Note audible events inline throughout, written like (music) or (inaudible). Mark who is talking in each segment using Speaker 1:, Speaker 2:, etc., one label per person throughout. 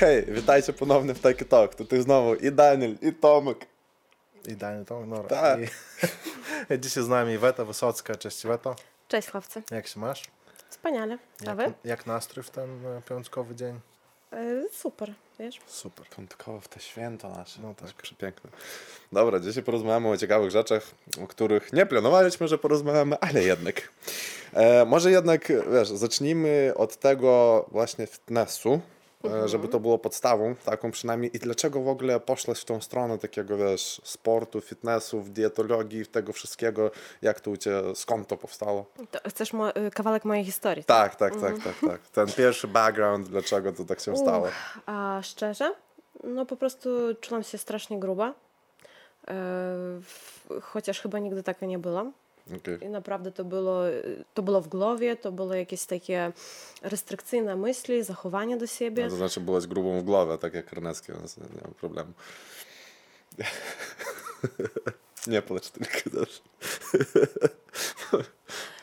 Speaker 1: Hej, witajcie ponownie w Taki Talk. Tutaj znowu i Daniel, i Tomek.
Speaker 2: I Daniel Tomek, no
Speaker 1: Tak.
Speaker 2: I (laughs) dzisiaj z nami Weta Wysocka. Cześć Weto,
Speaker 3: Cześć chłopcy.
Speaker 2: jak się masz?
Speaker 3: Wspaniale. A wy?
Speaker 2: Jak, jak nastrój w ten e, piątkowy dzień?
Speaker 3: E, super, wiesz?
Speaker 2: Super.
Speaker 1: Piątkowe w te święto nasze.
Speaker 2: No tak.
Speaker 1: Przepiękne. Dobra, dzisiaj porozmawiamy o ciekawych rzeczach, o których nie planowaliśmy, że porozmawiamy, ale jednak. E, może jednak, wiesz, zacznijmy od tego właśnie fitnessu, e, żeby to było podstawą, taką przynajmniej. I dlaczego w ogóle poszłaś w tą stronę takiego, wiesz, sportu, fitnessu, dietologii, tego wszystkiego, jak to u ciebie, skąd to powstało?
Speaker 3: To chcesz mo- y, kawałek mojej historii?
Speaker 1: Tak, tak, tak, tak, tak. Ten pierwszy background, dlaczego to tak się stało.
Speaker 3: A szczerze? No po prostu czułam się strasznie gruba. E, chociaż chyba nigdy taka nie byłam.
Speaker 1: Okej.
Speaker 3: I naprawdę to było, to było w głowie, to były jakieś takie restrykcyjne myśli, zachowanie do siebie.
Speaker 1: No, to znaczy byłaś grubą w głowę, tak jak Karnecki, więc nie, nie ma problemu. nie płacz tylko też.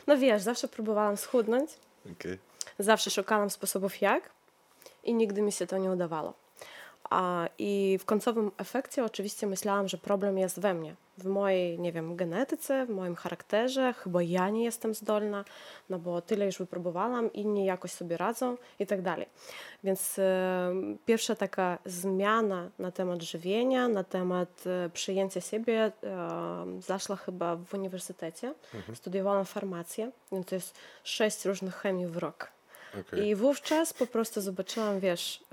Speaker 3: No wiesz, zawsze próbowałam schudnąć,
Speaker 1: Okej.
Speaker 3: zawsze szukałam sposobów jak i nigdy mi się to nie udawało. I w końcowym efekcie oczywiście myślałam, że problem jest we mnie, w mojej, nie wiem, genetyce, w moim charakterze, chyba ja nie jestem zdolna, no bo tyle już wypróbowałam, inni jakoś sobie radzą i tak dalej. Więc e, pierwsza taka zmiana na temat żywienia, na temat e, przyjęcia siebie e, zaszła chyba w uniwersytecie. Studiowałam farmację, więc to jest sześć różnych chemii w rok.
Speaker 1: Okej.
Speaker 3: I wówczas po prostu zobaczyłam, wiesz,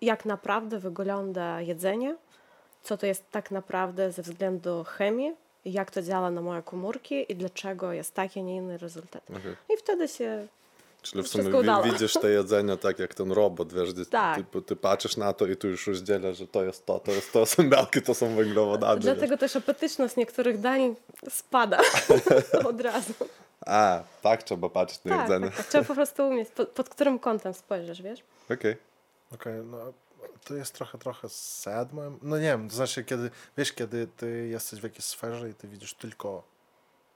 Speaker 3: jak naprawdę wygląda jedzenie, co to jest tak naprawdę ze względu chemii, jak to działa na moje komórki i dlaczego jest taki, a nie inny rezultat.
Speaker 1: Okej.
Speaker 3: I wtedy się
Speaker 1: Czyli w sumie widzisz te jedzenie tak jak ten robot, wiesz, gdzie
Speaker 3: Tak.
Speaker 1: ty, ty patrzysz na to i tu już rozdziela, że to jest to, to jest to, (laughs) są białki, to są węglowodany. wiesz.
Speaker 3: Dlatego też apetyczność niektórych dań spada (laughs) od razu.
Speaker 1: A, tak trzeba patrzeć na
Speaker 3: Tak,
Speaker 1: jedzenie.
Speaker 3: tak, tak. Trzeba po prostu umieć, pod, pod którym kątem spojrzysz, wiesz?
Speaker 1: Okej.
Speaker 2: Okej, no to jest trochę, trochę sad moim... No nie wiem, to znaczy kiedy, wiesz, kiedy ty jesteś w jakiejś sferze i ty widzisz tylko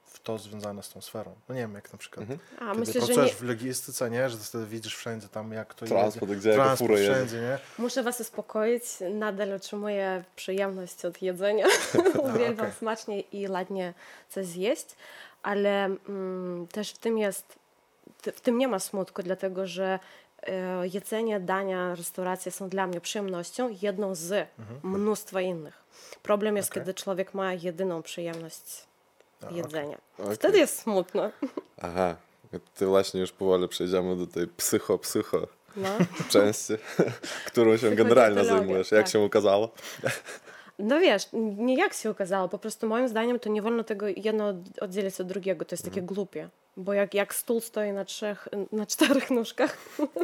Speaker 2: w to związane z tą sferą. No nie wiem, jak na przykład
Speaker 3: A
Speaker 2: kiedy
Speaker 3: myślę, że
Speaker 2: pracujesz
Speaker 3: nie,
Speaker 2: w logistyce, nie? Że wtedy widzisz wszędzie tam jak to
Speaker 1: Transport,
Speaker 2: jedzie.
Speaker 1: gdzie
Speaker 2: Transport
Speaker 1: jedzie.
Speaker 2: wszędzie, nie?
Speaker 3: Muszę Was uspokoić. Nadal otrzymuję przyjemność od jedzenia. (laughs) (laughs) Uwielbiam
Speaker 2: okej.
Speaker 3: smacznie i ładnie coś zjeść, ale mm, też w tym jest, w tym nie ma smutku, dlatego że jedzenie, dania, restauracje są dla mnie przyjemnością, jedną z mnóstwa innych. Problem jest,
Speaker 2: Okej.
Speaker 3: kiedy człowiek ma jedyną przyjemność jedzenia.
Speaker 1: Okej.
Speaker 3: Wtedy jest smutno.
Speaker 1: Aha. Ty właśnie już powoli przejdziemy do tej psycho-psycho
Speaker 3: No.
Speaker 1: części, (laughs) którą się generalnie zajmujesz. Jak
Speaker 3: tak.
Speaker 1: się okazało?
Speaker 3: No wiesz, nie jak się okazało, po prostu moim zdaniem to nie wolno tego jedno od- oddzielić od drugiego, to jest takie głupie. Bo jak, jak stół stoi na trzech, na czterech (laughs) nóżkach,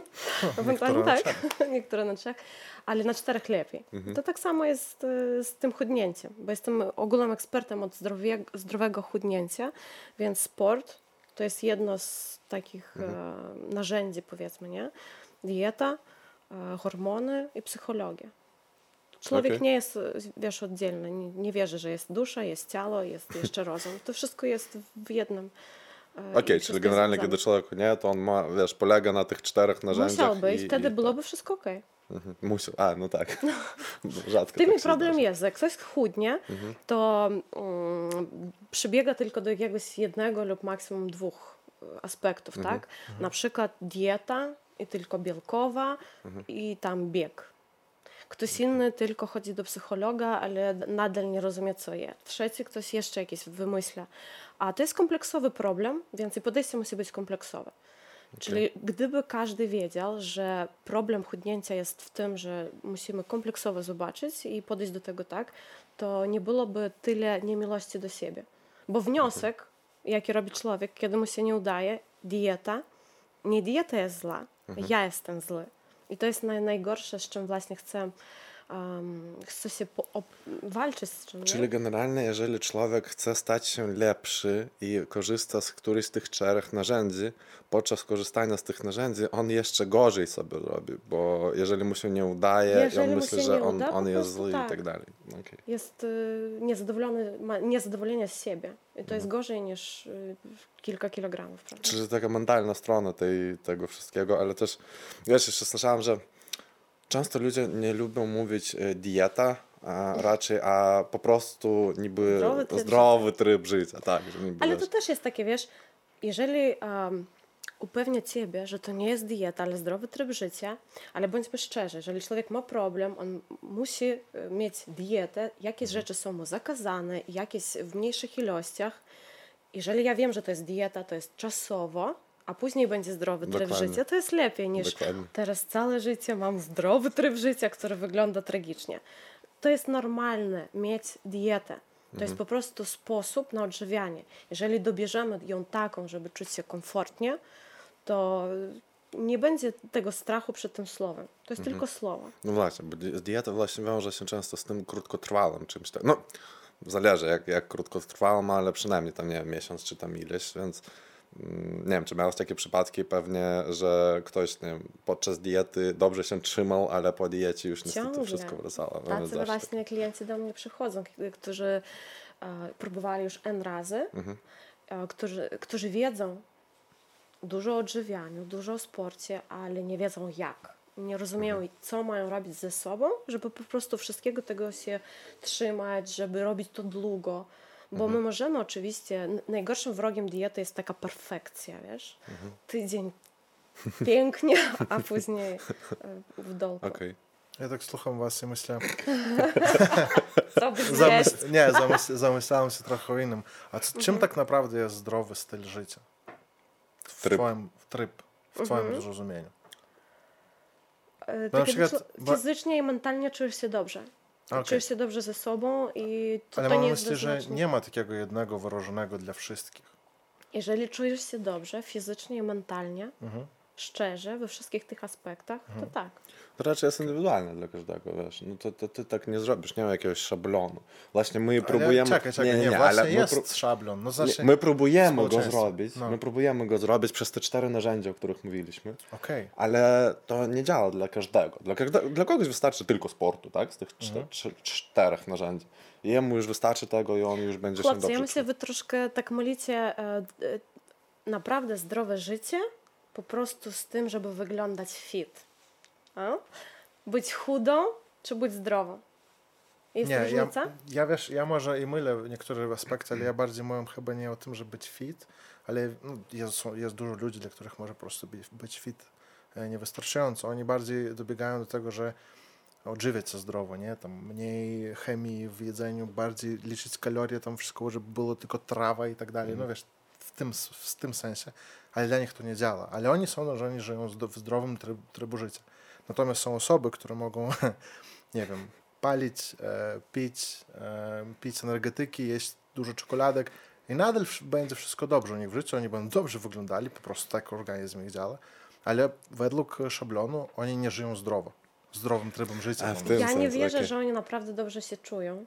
Speaker 3: (laughs) ewentualnie
Speaker 2: niektóre na
Speaker 3: tak, (laughs) niektóre na trzech, ale na czterech lepiej. To tak samo jest e, z tym chudnięciem, bo jestem ogólnym ekspertem od zdrowie, zdrowego chudnięcia, więc sport to jest jedno z takich e, narzędzi, powiedzmy, nie? Dieta, e, hormony i psychologia. Człowiek
Speaker 1: Okej.
Speaker 3: nie jest, wiesz, oddzielny. Nie, nie wierzy, że jest dusza, jest ciało, jest jeszcze rozum. To wszystko jest w jednym. e,
Speaker 1: Okej, czyli
Speaker 3: wszystko jest
Speaker 1: generalnie
Speaker 3: związane.
Speaker 1: kiedy człowiek nie, to on ma, wiesz, polega na tych czterech narzędziach.
Speaker 3: Musiałby i
Speaker 1: i,
Speaker 3: wtedy
Speaker 1: i,
Speaker 3: byłoby wszystko okej.
Speaker 1: Mhm. Musiał. A, no tak. (laughs) Rzadko
Speaker 3: W tym
Speaker 1: tak
Speaker 3: problem
Speaker 1: zdarza.
Speaker 3: jest, że jak ktoś chudnie, to mm, przybiega tylko do jakiegoś jednego lub maksimum dwóch e, aspektów, tak? Na przykład dieta i tylko bielkowa i tam bieg. Ktoś inny tylko chodzi do psychologa, ale nadal nie rozumie, co je. Trzeci ktoś jeszcze jakieś wymyśla. A to jest kompleksowy problem, więc i podejście musi być kompleksowe. Czyli gdyby każdy wiedział, że problem chudnięcia jest w tym, że musimy kompleksowo zobaczyć i podejść do tego tak, to nie byłoby tyle niemiłości do siebie. Bo wniosek, jaki robi człowiek, kiedy mu się nie udaje, dieta, nie dieta jest zła, ja jestem zły. I to jest naj, najgorsze, z czym właśnie chcę, um, chcę się walczyć z czym. nie?
Speaker 1: Czyli generalnie, jeżeli człowiek chce stać się lepszy i korzysta z którychś z tych czterech narzędzi, podczas korzystania z tych narzędzi on jeszcze gorzej sobie robi, bo jeżeli mu się nie udaje
Speaker 3: Jeżeli
Speaker 1: on myśli, że on,
Speaker 3: uda,
Speaker 1: on jest zły i
Speaker 3: tak.
Speaker 1: tak dalej. Okej.
Speaker 3: jest y, niezadowolony, ma niezadowolenie z siebie. I to jest gorzej niż y, kilka kilogramów, prawda?
Speaker 1: Czyli taka mentalna strona tej, tego wszystkiego, ale też, wiesz, jeszcze słyszałem, że Często ludzie nie lubią mówić e, dieta, a raczej, a po prostu niby
Speaker 3: Zdrowy tryb
Speaker 1: zdrowy tryb życia, tak.
Speaker 3: Ale
Speaker 1: wiesz,
Speaker 3: to też jest takie, wiesz, jeżeli um, upewnię ciebie, że to nie jest dieta, ale zdrowy tryb życia, ale bądźmy szczerzy, jeżeli człowiek ma problem, on musi e, mieć dietę, jakieś rzeczy są mu zakazane, jakieś w mniejszych ilościach. Jeżeli ja wiem, że to jest dieta, to jest czasowo, a później będzie zdrowy tryb
Speaker 1: Dokładnie.
Speaker 3: życia, to jest lepiej niż
Speaker 1: Dokładnie.
Speaker 3: teraz całe życie mam zdrowy tryb życia, który wygląda tragicznie. To jest normalne mieć dietę. To jest po prostu sposób na odżywianie. Jeżeli dobierzemy ją taką, żeby czuć się komfortnie, to nie będzie tego strachu przed tym słowem. To jest tylko słowo.
Speaker 1: No właśnie, bo di- dieta właśnie wiąże się często z tym krótkotrwałym czymś tak. No, zależy jak, jak krótkotrwałym, ale przynajmniej tam, nie wiem, miesiąc czy tam ileś, więc nie wiem, czy miałeś takie przypadki pewnie, że ktoś, nie wiem, podczas diety dobrze się trzymał, ale po diecie już niestety
Speaker 3: Ciągle.
Speaker 1: wszystko wracało.
Speaker 3: Tacy właśnie klienci do mnie przychodzą, którzy e, próbowali już N razy, e, którzy, którzy wiedzą dużo o odżywianiu, dużo o sporcie, ale nie wiedzą jak. Nie rozumieją, co mają robić ze sobą, żeby po prostu wszystkiego tego się trzymać, żeby robić to długo. Bo my możemy oczywiście, najgorszym wrogiem diety jest taka perfekcja, wiesz? Tydzień pięknie, a później e, w dołku.
Speaker 1: Okej.
Speaker 2: Ja tak słucham was i myślę, (laughs)
Speaker 3: Co by zjeść?
Speaker 2: zamys- nie, zamys- zamyślałem się trochę o innym. A c- czym tak naprawdę jest zdrowy styl życia? W
Speaker 1: Tryb.
Speaker 2: twoim tryb, w twoim zrozumieniu.
Speaker 3: E, tak
Speaker 2: przykład
Speaker 3: fizycznie i mentalnie czujesz się dobrze.
Speaker 2: Okej.
Speaker 3: Czujesz się dobrze ze sobą i to,
Speaker 2: Ale
Speaker 3: to
Speaker 2: mam
Speaker 3: nie
Speaker 2: myśli, że nie ma takiego jednego wyrażonego dla wszystkich.
Speaker 3: Jeżeli czujesz się dobrze fizycznie i mentalnie,
Speaker 2: Mhm.
Speaker 3: Szczerze, we wszystkich tych aspektach, to tak.
Speaker 1: To raczej jest indywidualne dla każdego, wiesz. No to, to ty tak nie zrobisz, nie ma jakiegoś szablonu. Właśnie my próbujemy...
Speaker 2: Ale czekaj, czekaj, nie,
Speaker 1: nie, nie,
Speaker 2: właśnie
Speaker 1: ale my
Speaker 2: jest
Speaker 1: pró-
Speaker 2: szablon. No
Speaker 1: Nie,
Speaker 2: znaczy,
Speaker 1: my próbujemy go zrobić,
Speaker 2: No.
Speaker 1: my próbujemy go zrobić przez te cztery narzędzia, o których mówiliśmy,
Speaker 2: okej.
Speaker 1: ale to nie działa dla każdego. Dla, każde, dla kogoś wystarczy tylko sportu, tak? Z tych czter,
Speaker 2: Mhm.
Speaker 1: cz- czterech narzędzi. Jemu już wystarczy tego i on już będzie się
Speaker 3: Chłopcy,
Speaker 1: dobrze
Speaker 3: ja myślę,
Speaker 1: czuł.
Speaker 3: wy troszkę tak mylicie e, e, naprawdę zdrowe życie po prostu z tym, żeby wyglądać fit. A? Być chudą czy być zdrową? Jest
Speaker 2: Nie, ja,
Speaker 3: różnica?
Speaker 2: ja wiesz, ja może i mylę w niektórych aspektach, ale ja bardziej mówię chyba nie o tym, żeby być fit, ale no, jest, jest dużo ludzi, dla których może po prostu być, być fit e, niewystarczająco. Oni bardziej dobiegają do tego, że odżywiać się zdrowo, nie? Tam mniej chemii w jedzeniu, bardziej liczyć kalorie, tam wszystko, żeby było tylko trawa i tak dalej. No wiesz, w tym, w tym sensie. Ale dla nich to nie działa. Ale oni są, że oni żyją w zdrowym tryb, trybu życia. Natomiast są osoby, które mogą, (laughs) nie wiem, palić, e, pić, e, pić energetyki, jeść dużo czekoladek i nadal będzie wszystko dobrze u nich w życiu, oni będą dobrze wyglądali, po prostu tak organizm ich działa, ale według szablonu oni nie żyją zdrowo, zdrowym trybem życia.
Speaker 1: A, w tym
Speaker 3: Ja nie wierzę,
Speaker 1: okej.
Speaker 3: że oni naprawdę dobrze się czują.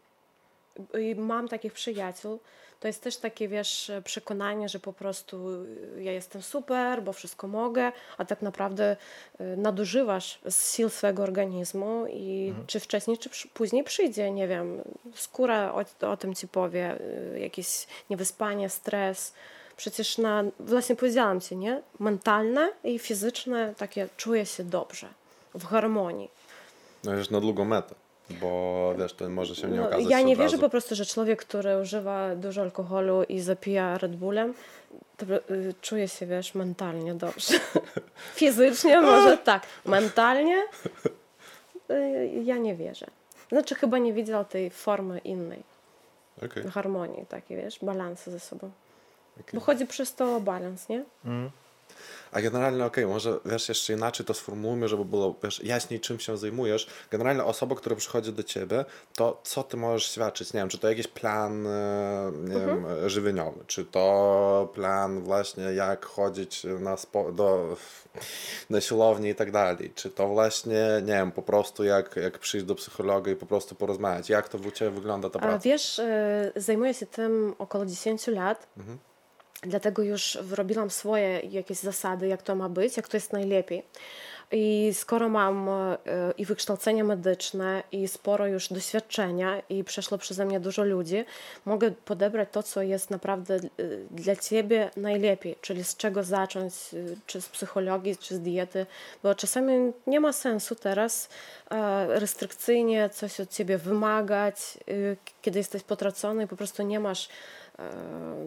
Speaker 3: I mam takich przyjaciół. To jest też takie, wiesz, przekonanie, że po prostu y, ja jestem super, bo wszystko mogę, a tak naprawdę y, nadużywasz z sił swojego organizmu i czy wcześniej, czy później przyjdzie, nie wiem, skóra o, o tym ci powie, y, jakieś niewyspanie, stres. Przecież na, właśnie powiedziałam ci, nie? Mentalne i fizyczne takie czuję się dobrze, w harmonii.
Speaker 1: No już na długą metę, bo wiesz, to może się nie
Speaker 3: No,
Speaker 1: okazać
Speaker 3: ja
Speaker 1: się
Speaker 3: nie wierzę
Speaker 1: razu.
Speaker 3: po prostu, że człowiek, który używa dużo alkoholu i zapija Red Bullem, to y, czuje się, wiesz, mentalnie dobrze. (laughs) Fizycznie może tak, mentalnie y, ja nie wierzę. Znaczy chyba nie widział tej formy innej,
Speaker 1: Okej.
Speaker 3: harmonii takiej, wiesz, balansu ze sobą.
Speaker 1: Okej.
Speaker 3: Bo chodzi przez to o balans, nie?
Speaker 1: A generalnie, okej, może wiesz, jeszcze inaczej to sformułujmy, żeby było wiesz, jaśniej, czym się zajmujesz. Generalnie osoba, która przychodzi do ciebie, to co ty możesz świadczyć? Nie wiem, czy to jakiś plan e, nie wiem, żywieniowy, czy to plan właśnie jak chodzić na spo, do, na siłownię i tak dalej, czy to właśnie, nie wiem, po prostu jak, jak przyjść do psychologa i po prostu porozmawiać. Jak to u ciebie wygląda ta
Speaker 3: A
Speaker 1: praca?
Speaker 3: wiesz, y, zajmuję się tym około 10 lat. Dlatego już wyrobiłam swoje jakieś zasady, jak to ma być, jak to jest najlepiej. I skoro mam e, i wykształcenie medyczne, i sporo już doświadczenia, i przeszło przeze mnie dużo ludzi, mogę podebrać to, co jest naprawdę e, dla ciebie najlepiej, czyli z czego zacząć, e, czy z psychologii, czy z diety, bo czasami nie ma sensu teraz restrykcyjnie coś od ciebie wymagać, kiedy jesteś potracony i po prostu nie masz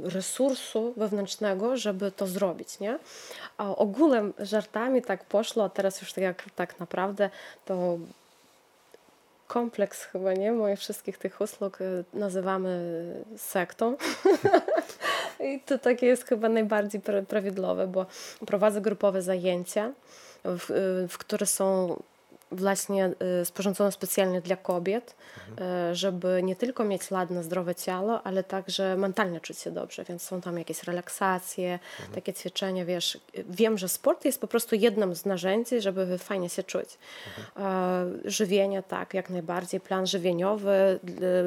Speaker 3: resursu wewnętrznego, żeby to zrobić, nie? A ogółem żartami tak poszło, a teraz już tak, jak, tak naprawdę to kompleks chyba, nie? Moich wszystkich tych usług nazywamy sektą. (laughs) I to takie jest chyba najbardziej prawidłowe, bo prowadzę grupowe zajęcia, w, w które są właśnie y, sporządzone specjalnie dla kobiet, mhm. żeby nie tylko mieć ładne, zdrowe ciało, ale także mentalnie czuć się dobrze, więc są tam jakieś relaksacje, mhm. takie ćwiczenia, wiesz. Wiem, że sport jest po prostu jednym z narzędzi, żeby fajnie się czuć. Mhm. Żywienie, tak, jak najbardziej. Plan żywieniowy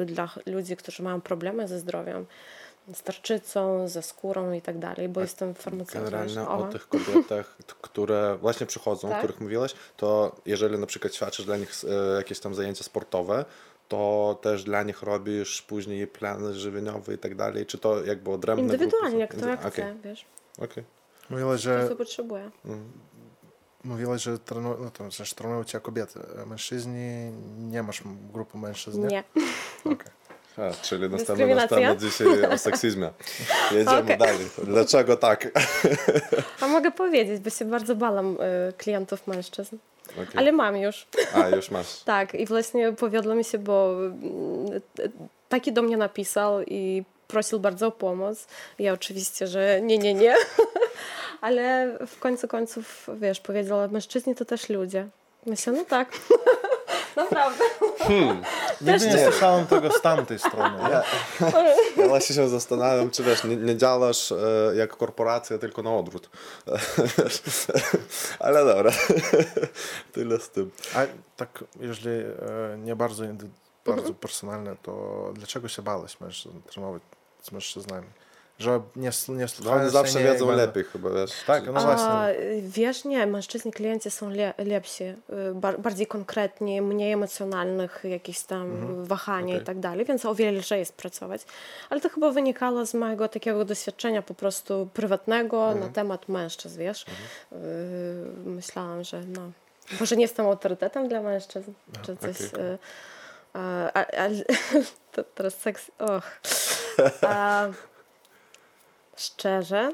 Speaker 3: dla ludzi, którzy mają problemy ze zdrowiem z tarczycą, ze skórą i tak dalej, bo A jestem farmaceutą.
Speaker 1: Generalnie o tych kobietach, które właśnie przychodzą, tak? o których mówiłaś, to jeżeli na przykład świadczysz dla nich e, jakieś tam zajęcia sportowe, to też dla nich robisz później plany żywieniowe i tak dalej, czy to jakby odrębne
Speaker 3: Indywidualnie, jak to jak okay. chce, wiesz.
Speaker 1: Okej. Okay.
Speaker 2: Mówiłaś, że...
Speaker 3: Co potrzebuje. Mm.
Speaker 2: Mówiłaś, że trenu... no to, że trenują cię kobiety. Mężczyźni, nie masz grupy mężczyzn, nie?
Speaker 3: Nie.
Speaker 2: Okay.
Speaker 1: A, czyli następny temat dzisiaj o seksizmie. (laughs) Jedziemy okay. dalej. Dlaczego tak?
Speaker 3: A mogę powiedzieć, bo się bardzo balam y, klientów mężczyzn. Okay. Ale mam już.
Speaker 1: A, już masz. (laughs)
Speaker 3: tak, i właśnie powiodło mi się, bo y, taki do mnie napisał i prosił bardzo o pomoc. Ja oczywiście, że nie, nie, nie. (laughs) Ale w końcu końców, wiesz, powiedziała, mężczyźni to też ludzie. Myślę, no tak. Naprawdę. Hmm.
Speaker 2: Nigdy nie słyszałem tego z tamtej strony. Ja,
Speaker 1: ja właśnie się zastanawiam, czy wiesz, nie, nie działasz e, jak korporacja, tylko na odwrót. (laughs) Ale dobra. (laughs) Tyle z tym.
Speaker 2: A tak, jeżeli e, nie bardzo, bardzo mhm. personalne, to dlaczego się bałeś mężczyzn, trenować z mężczyznami? Że nie, nie
Speaker 1: no, Oni zawsze wiedzą lepiej chyba, wiesz.
Speaker 2: Tak, no właśnie. A,
Speaker 3: wiesz, nie, mężczyźni klienci są le, lepsi, y, bardziej konkretni, mniej emocjonalnych, jakieś tam mhm. wahania okay. i tak dalej, więc o wiele lżej jest pracować. Ale to chyba wynikało z mojego takiego doświadczenia po prostu prywatnego mhm. na temat mężczyzn, wiesz. Mhm. Y, myślałam, że no, może nie jestem autorytetem dla mężczyzn, czy coś... Okay. A, a, a, (laughs) to teraz seks... Och. (laughs) A, szczerze,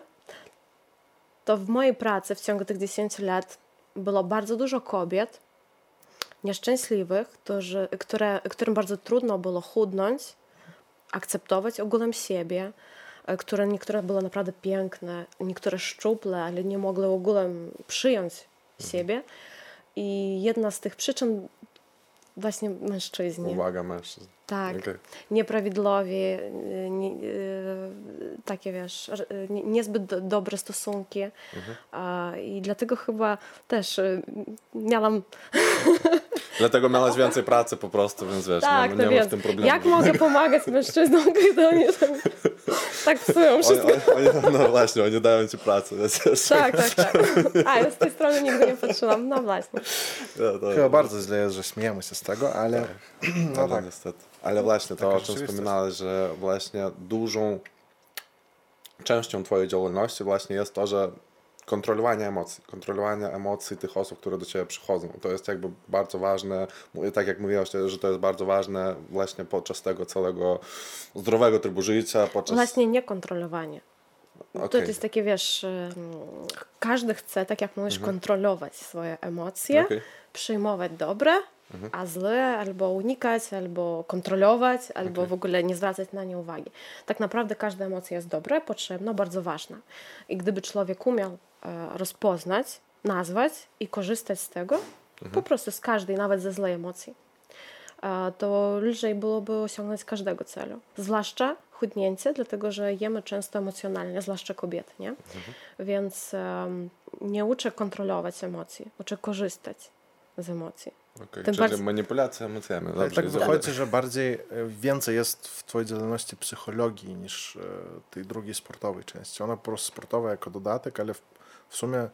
Speaker 3: to w mojej pracy w ciągu tych 10 lat było bardzo dużo kobiet nieszczęśliwych, którzy, które, którym bardzo trudno było chudnąć, akceptować ogólem siebie, e, które niektóre były naprawdę piękne, niektóre szczuple, ale nie mogły ogólem przyjąć mhm. siebie. I jedna z tych przyczyn właśnie mężczyźni.
Speaker 1: Uwaga mężczyzn.
Speaker 3: Tak, okay. nieprawidłowi, nie, takie wiesz, niezbyt dobre stosunki mhm. i dlatego chyba też miałam... (laughs)
Speaker 1: Dlatego miałaś więcej pracy po prostu, więc wiesz, tak, nie, nie masz w tym problemu.
Speaker 3: Jak mogę pomagać mężczyznom, kiedy oni tam tak psują wszystko?
Speaker 1: Oni, oni, no właśnie, oni dają ci pracę. Więc
Speaker 3: tak, tak, tak. A, ja z tej strony nigdy nie patrzyłam, no właśnie.
Speaker 2: Ja, to, Chyba bardzo źle jest, że śmiejemy się z tego, ale... Tak. (clears throat)
Speaker 1: No, no tak, niestety. Ale właśnie to, o czym wspominałeś, że właśnie dużą częścią Twojej działalności właśnie jest to, że kontrolowanie emocji, kontrolowanie emocji tych osób, które do Ciebie przychodzą. To jest jakby bardzo ważne, tak jak mówiłaś, że to jest bardzo ważne właśnie podczas tego całego zdrowego trybu życia. Podczas...
Speaker 3: Właśnie niekontrolowanie. Okay. To jest takie, wiesz, każdy chce, tak jak mówisz, mhm. kontrolować swoje emocje, okay. przyjmować dobre, mhm. a złe albo unikać, albo kontrolować, albo okay. w ogóle nie zwracać na nie uwagi. Tak naprawdę każda emocja jest dobra, potrzebna, bardzo ważna. I gdyby człowiek umiał rozpoznać, nazwać i korzystać z tego, mhm. po prostu z każdej, nawet ze złej emocji, e, to lżej byłoby osiągnąć każdego celu. Zwłaszcza chudnięcie, dlatego że jemy często emocjonalnie, zwłaszcza kobiety, nie? Mhm. Więc um, nie uczę kontrolować emocji, uczę korzystać z emocji.
Speaker 1: Okay, czyli bardziej... manipulacja emocjami.
Speaker 2: Dobrze, tak wychodzi, że bardziej, e, więcej jest w Twojej działalności psychologii niż e, tej drugiej sportowej części. Ona po prostu sportowa jako dodatek, ale w, w sumie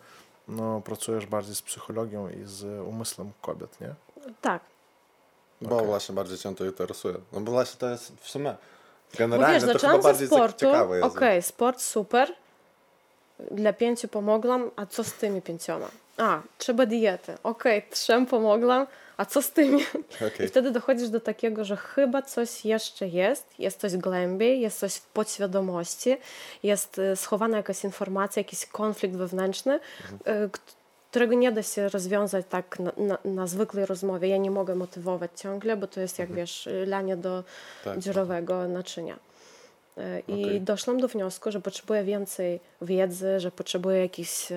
Speaker 2: no, pracujesz bardziej z psychologią i z umysłem kobiet, nie?
Speaker 3: Tak.
Speaker 1: Bo
Speaker 2: Okej.
Speaker 1: właśnie bardziej cię to interesuje. No bo właśnie to jest w sumie
Speaker 3: Bo
Speaker 1: generalnie
Speaker 3: wiesz,
Speaker 1: to chyba bardziej
Speaker 3: sportu.
Speaker 1: ciekawe jest.
Speaker 3: Okej, sport super. Dla pięciu pomogłam, a co z tymi pięcioma? A, trzeba diety. Okej, trzem pomogłam, a co z tymi? I
Speaker 1: Okej.
Speaker 3: wtedy dochodzisz do takiego, że chyba coś jeszcze jest, jest coś głębiej, jest coś w podświadomości, jest e, schowana jakaś informacja, jakiś konflikt wewnętrzny, e, k- którego nie da się rozwiązać tak na, na, na zwykłej rozmowie. Ja nie mogę motywować ciągle, bo to jest jak wiesz, lanie do
Speaker 1: Tak.
Speaker 3: dziurowego naczynia. I
Speaker 1: Okej.
Speaker 3: doszłam do wniosku, że potrzebuję więcej wiedzy, że potrzebuję jakichś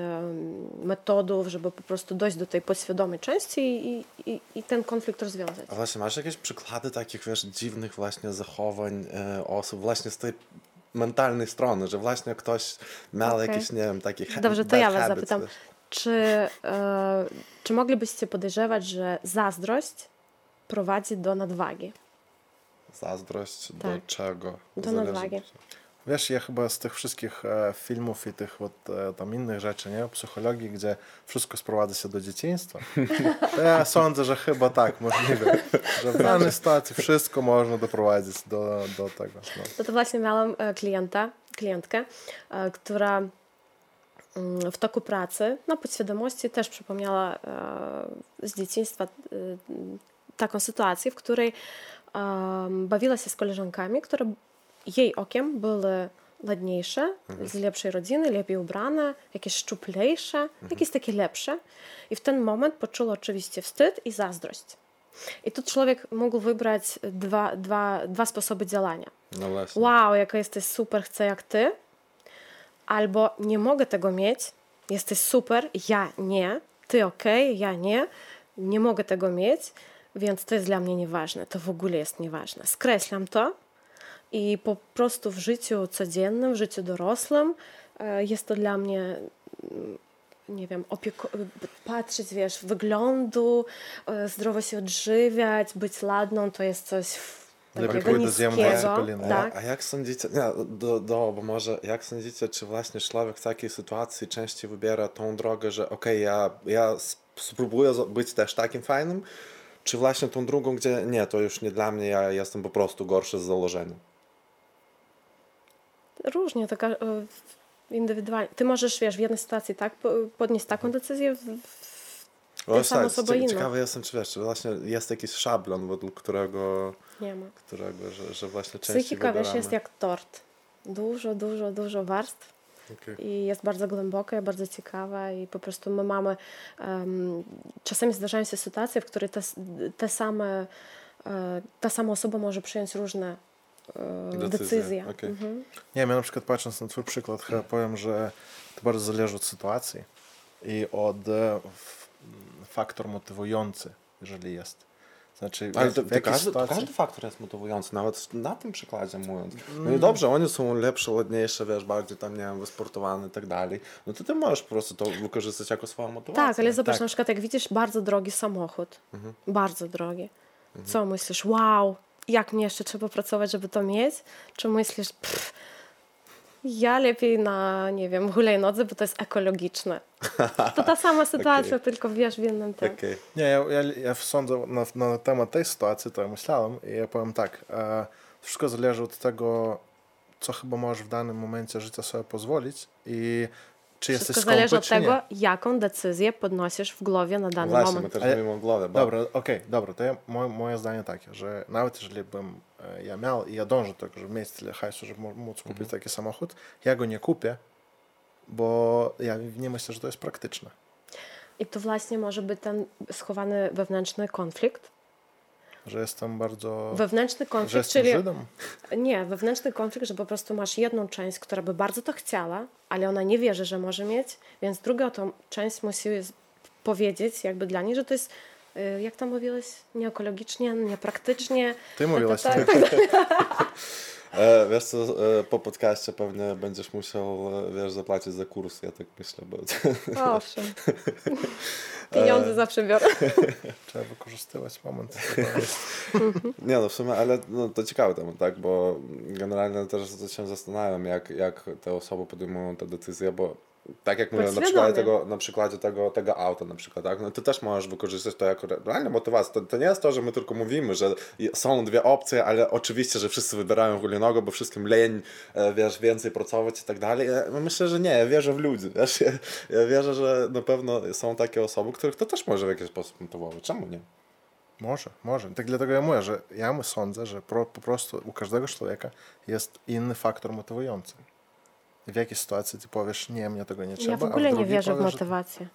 Speaker 3: metodów, żeby po prostu dojść do tej podświadomej części i, i, i ten konflikt rozwiązać.
Speaker 1: A właśnie, masz jakieś przykłady takich, wiesz, dziwnych właśnie zachowań e, osób właśnie z tej mentalnej strony, że właśnie ktoś miał
Speaker 3: Okej.
Speaker 1: jakieś, nie wiem, takie ha-
Speaker 3: Dobrze, to ja was
Speaker 1: habits,
Speaker 3: zapytam.
Speaker 1: wiesz.
Speaker 3: Czy, e, czy moglibyście podejrzewać, że zazdrość prowadzi do nadwagi?
Speaker 1: Zazdrość do
Speaker 3: Tak.
Speaker 1: czego?
Speaker 3: Do
Speaker 1: Zależy-
Speaker 3: nadwagi.
Speaker 2: Wiesz, ja chyba z tych wszystkich e, filmów i tych вот, e, tam innych rzeczy, nie? Psychologii, gdzie wszystko sprowadza się do dzieciństwa, to ja sądzę, (laughs) że chyba tak, możliwe, że w danej sytuacji wszystko można doprowadzić do, do tego. No.
Speaker 3: To, to właśnie miałam e, klienta, klientkę, e, która mm, w toku pracy na podświadomości też przypomniała e, z dzieciństwa e, taką sytuację, w której em, bawiła się z koleżankami, które jej okiem były ładniejsze, z lepszej rodziny, lepiej ubrane, jakieś szczuplejsze, jakieś takie lepsze. I w ten moment poczuła oczywiście wstyd i zazdrość. I tu człowiek mógł wybrać dwa, dwa, dwa sposoby działania.
Speaker 1: No właśnie.
Speaker 3: Wow, jaka jesteś super, chcę jak ty. Albo nie mogę tego mieć, jesteś super, ja nie, ty okej, ja nie, nie mogę tego mieć, więc to jest dla mnie nieważne, to w ogóle jest nieważne. Skreślam to i po prostu w życiu codziennym, w życiu dorosłym e, jest to dla mnie mm, nie wiem, opieko- patrzeć, wiesz, wyglądu, e, zdrowo się odżywiać, być ladną, to jest coś w-
Speaker 2: Lepiej
Speaker 3: takiego
Speaker 2: pójdę zjem
Speaker 3: niskiego.
Speaker 2: dwadzieścia
Speaker 1: A,
Speaker 3: Tak.
Speaker 1: a jak sądzicie, nie, do, do, bo może jak sądzicie, czy właśnie człowiek w takiej sytuacji częściej wybiera tą drogę, że okej, ja, ja sp- spróbuję być też takim fajnym, czy właśnie tą drugą, gdzie nie, to już nie dla mnie, ja jestem po prostu gorszy z założenia.
Speaker 3: Różnie, taka e, indywidualnie. Ty możesz, wiesz, w jednej sytuacji tak po- podnieść taką decyzję, w, w,
Speaker 1: Właśnie tak,
Speaker 3: osobę inną.
Speaker 1: ciekawy jestem, czy wiesz, czy właśnie jest jakiś szablon, według którego,
Speaker 3: nie ma.
Speaker 1: którego że, że właśnie częściej
Speaker 3: Psychika, wiesz,
Speaker 1: wybieramy.
Speaker 3: jest jak tort. Dużo, dużo, dużo warstw
Speaker 1: Okej.
Speaker 3: i jest bardzo głęboka bardzo ciekawa i po prostu my mamy em, czasami zdarzają się sytuacje, w których te, te same e, ta sama osoba może przyjąć różne e,
Speaker 1: Decyzje, okej.
Speaker 3: Mhm.
Speaker 2: Nie, ja na przykład patrząc na twój przykład, chyba powiem, że to bardzo zależy od sytuacji i od e, faktor motywujący, jeżeli jest. Znaczy,
Speaker 1: Ale to, każdy, to
Speaker 2: sytuacji-
Speaker 1: każdy faktor jest motywujący, nawet na tym przykładzie mówiąc. No
Speaker 2: Mm.
Speaker 1: i dobrze, oni są lepsze, ładniejsze, wiesz, bardziej tam, nie wiem, wysportowane i tak dalej. No to ty możesz po prostu to wykorzystać jako swoją motywację.
Speaker 3: Tak, ale zobacz,
Speaker 2: tak.
Speaker 3: na przykład jak widzisz bardzo drogi samochód,
Speaker 1: Mhm.
Speaker 3: bardzo drogi, co myślisz, wow, jak mnie jeszcze trzeba pracować, żeby to mieć? Czy myślisz, pff, ja lepiej na, nie wiem, hulajnodze, bo to jest ekologiczne. To ta sama (laughs) sytuacja, tylko wiesz, w innym tym.
Speaker 1: Okej.
Speaker 2: Nie, ja, ja, ja sądzę na, na temat tej sytuacji, to ja myślałem i ja powiem tak, e, wszystko zależy od tego, co chyba możesz w danym momencie życia sobie pozwolić i czy jesteś
Speaker 3: Wszystko zależy
Speaker 2: skąpy,
Speaker 3: od
Speaker 2: czy nie.
Speaker 3: tego, jaką decyzję podnosisz w głowie na dany
Speaker 1: Właśnie, my
Speaker 3: moment.
Speaker 1: też
Speaker 2: Ale-
Speaker 1: mówimy o głowie, bo
Speaker 2: Dobra, okej, dobra, to ja, moje, moje zdanie takie, że nawet jeżeli bym e, ja miał i ja dążę do tego, żeby mieć tyle hajsu, żeby móc kupić taki samochód, ja go nie kupię, bo ja nie myślę, że to jest praktyczne.
Speaker 3: I tu właśnie może być ten schowany wewnętrzny konflikt.
Speaker 2: Że jestem bardzo...
Speaker 3: Wewnętrzny
Speaker 2: że
Speaker 3: konflikt,
Speaker 2: jestem
Speaker 3: czyli
Speaker 2: Żydem. (laughs)
Speaker 3: Nie, wewnętrzny konflikt, że po prostu masz jedną część, która by bardzo to chciała, ale ona nie wierzy, że może mieć, więc druga tą część musi powiedzieć jakby dla niej, że to jest, y, jak to mówiłeś, nieekologicznie, niepraktycznie.
Speaker 2: Ty mówiłaś
Speaker 3: tak,
Speaker 2: tak.
Speaker 3: tak, (laughs)
Speaker 1: e, wiesz co, e, po podcaście pewnie będziesz musiał, e, wiesz, zapłacić za kurs, ja tak myślę, bo... (laughs)
Speaker 3: Owszem. Pieniądze zawsze biorę. (laughs)
Speaker 2: Trzeba wykorzystywać moment.
Speaker 1: Nie no, w sumie, ale no, to ciekawy temat, tak, bo generalnie też się zastanawiam, jak, jak te osoby podejmują te decyzje, bo tak jak mówię, na przykładzie, tego, na przykładzie tego, tego auta na przykład, tak? no ty też możesz wykorzystać to jako realną motywację. To, to nie jest to, że my tylko mówimy, że są dwie opcje, ale oczywiście, że wszyscy wybierają hulinogo, bo wszystkim leń, e, wiesz, więcej pracować i tak dalej. Ja myślę, że nie, ja wierzę w ludzi, wiesz? Ja, ja wierzę, że na pewno są takie osoby, których to też może w jakiś sposób motywować. Czemu nie?
Speaker 2: Może, może. Tak dlatego ja mówię, że ja sądzę, że pro, po prostu u każdego człowieka jest inny faktor motywujący. W jakiej sytuacji ty powiesz, nie, mnie tego nie trzeba,
Speaker 3: Ja w ogóle w nie wierzę powiesz, w motywację.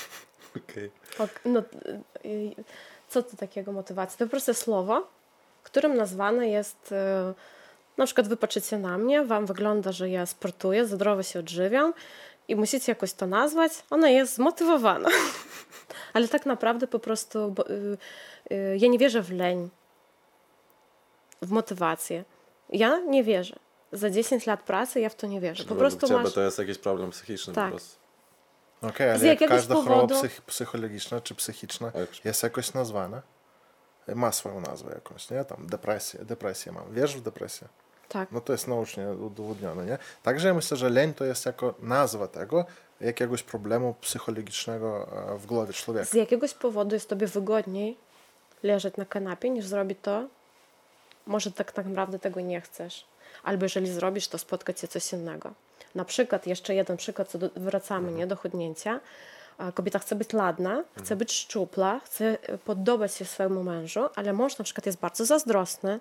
Speaker 3: (laughs)
Speaker 1: Okej.
Speaker 3: Okay. No, y, co to takiego motywacja? To po prostu słowo, którym nazwane jest y, na przykład wy patrzycie na mnie, wam wygląda, że ja sportuję, zdrowo się odżywiam i musicie jakoś to nazwać, ona jest zmotywowana. (laughs) Ale tak naprawdę po prostu bo, y, y, ja nie wierzę w leń, w motywację. Ja nie wierzę. Za 10 lat pracy ja w to nie wierzę. Po prostu
Speaker 1: ciebie masz... to jest jakiś problem psychiczny
Speaker 2: tak. po prostu. Okej, okay, ale jak każda powodu... choroba psych psychologiczna czy psychiczna jest jakoś nazwana, ma swoją nazwę jakąś, nie? Tam depresja, depresja mam. Wierzysz w depresję?
Speaker 3: Tak.
Speaker 2: No to jest naucznie udowodnione, nie? Także ja myślę, że leń to jest jako nazwa tego jakiegoś problemu psychologicznego e, w głowie człowieka.
Speaker 3: Z jakiegoś powodu jest tobie wygodniej leżeć na kanapie niż zrobić to, może tak naprawdę tego nie chcesz. Albo jeżeli zrobisz, to spotka cię coś innego. Na przykład, jeszcze jeden przykład, co do, wracamy mhm. nie, do chudnięcia. Kobieta chce być ladna, chce mhm. być szczupla, chce podobać się swojemu mężu, ale mąż na przykład jest bardzo zazdrosny,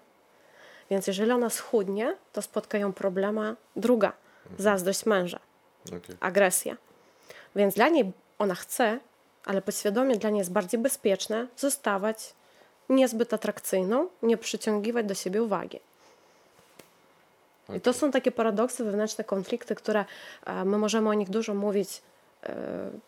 Speaker 3: więc jeżeli ona schudnie, to spotka ją problema druga, mhm. zazdrość męża, okay. agresja. Więc dla niej ona chce, ale podświadomie dla niej jest bardziej bezpieczne zostawać niezbyt atrakcyjną, nie przyciągiwać do siebie uwagi. Okay. I to są takie paradoksy, wewnętrzne konflikty, które e, my możemy o nich dużo mówić e,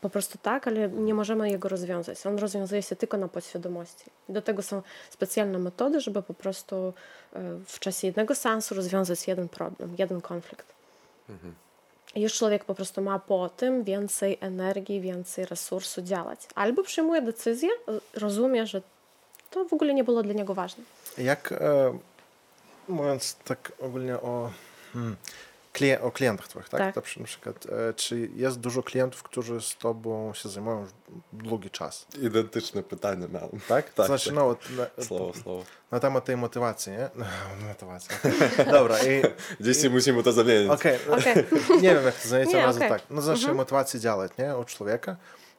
Speaker 3: po prostu tak, ale nie możemy jego rozwiązać. On rozwiązuje się tylko na podświadomości. Do tego są specjalne metody, żeby po prostu e, w czasie jednego seansu rozwiązać jeden problem, jeden konflikt. Mhm. I już człowiek po prostu ma po tym więcej energii, więcej resursu działać. Albo przyjmuje decyzję, rozumie, że to w ogóle nie było dla niego ważne.
Speaker 2: Jak mówiąc tak ogólnie o, hmm, klien o klientach twoich, tak? tak. Na przykład, e, czy jest dużo klientów, którzy z tobą się zajmują już długi czas?
Speaker 1: Identyczne pytanie miałem.
Speaker 2: Tak? tak znaczy, tak. no,
Speaker 1: na, (laughs) słowo, słowo.
Speaker 2: Na temat tej motywacji, nie? (laughs) No, motywacja. (laughs) Dobra. I,
Speaker 1: Dzisiaj i... musimy to zamienić.
Speaker 2: Okej. Okay. okay. nie wiem, jak to zamienić, ale okay. tak. No, znaczy mhm. motywacja działać, nie? U człowieka.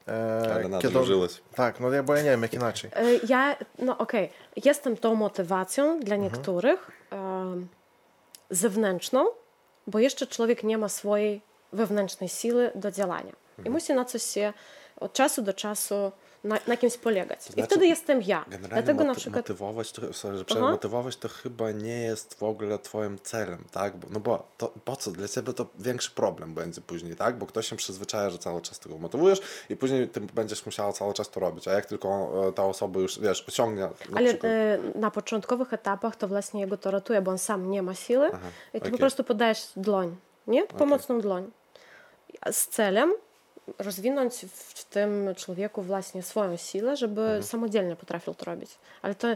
Speaker 1: E, na kiedy... żyłeś.
Speaker 2: Tak, no bo ja nie wiem, jak inaczej.
Speaker 3: E, ja, no okej, okay. jestem tą motywacją dla mhm. niektórych mhm. zewnętrzną, bo jeszcze człowiek nie ma swojej wewnętrznej siły do działania. Mhm. I musi na coś się od czasu do czasu na, na kimś polegać. To znaczy, I wtedy jestem ja.
Speaker 1: Generalnie Dlatego na przykład... motywować, to, sorry, że motywować to chyba nie jest w ogóle twoim celem, tak? Bo, no bo to, po co? Dla ciebie to większy problem będzie później, tak? Bo ktoś się przyzwyczaja, że cały czas tego motywujesz i później ty będziesz musiała cały czas to robić. A jak tylko e, ta osoba już, wiesz, osiągnie... Na
Speaker 3: Ale przykład... e, na początkowych etapach to właśnie jego to ratuje, bo on sam nie ma siły Aha, i ty okay. po prostu podajesz dłoń, nie? Pomocną okay. dłoń. Z celem rozwinąć w tym człowieku właśnie swoją siłę, żeby mhm. samodzielnie potrafił to robić. Ale to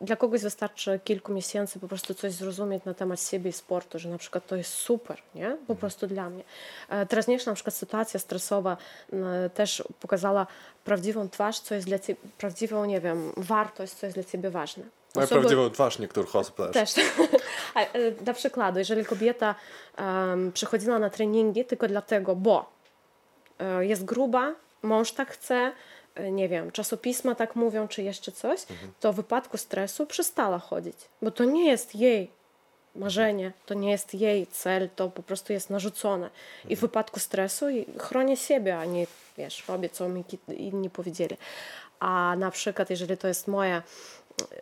Speaker 3: dla kogoś wystarczy kilku miesięcy po prostu coś zrozumieć na temat siebie i sportu, że na przykład to jest super, nie? Po mhm. prostu dla mnie. E, teraźniejsza na przykład sytuacja stresowa też pokazała prawdziwą twarz, co jest dla ciebie, prawdziwą, nie wiem, wartość, co jest dla ciebie ważne.
Speaker 1: No Osoby... prawdziwą twarz niektórych osób też.
Speaker 3: Też. (laughs) E, dla przykładu, jeżeli kobieta um, przychodziła na treningi tylko dlatego, bo E, jest gruba, mąż tak chce, e, nie wiem, czasopisma tak mówią, czy jeszcze coś, mhm. to w wypadku stresu przestała chodzić, bo to nie jest jej marzenie, to nie jest jej cel, to po prostu jest narzucone. I w mhm. wypadku stresu chronię siebie, a nie, wiesz, robię, co mi inni powiedzieli. A na przykład, jeżeli to jest moja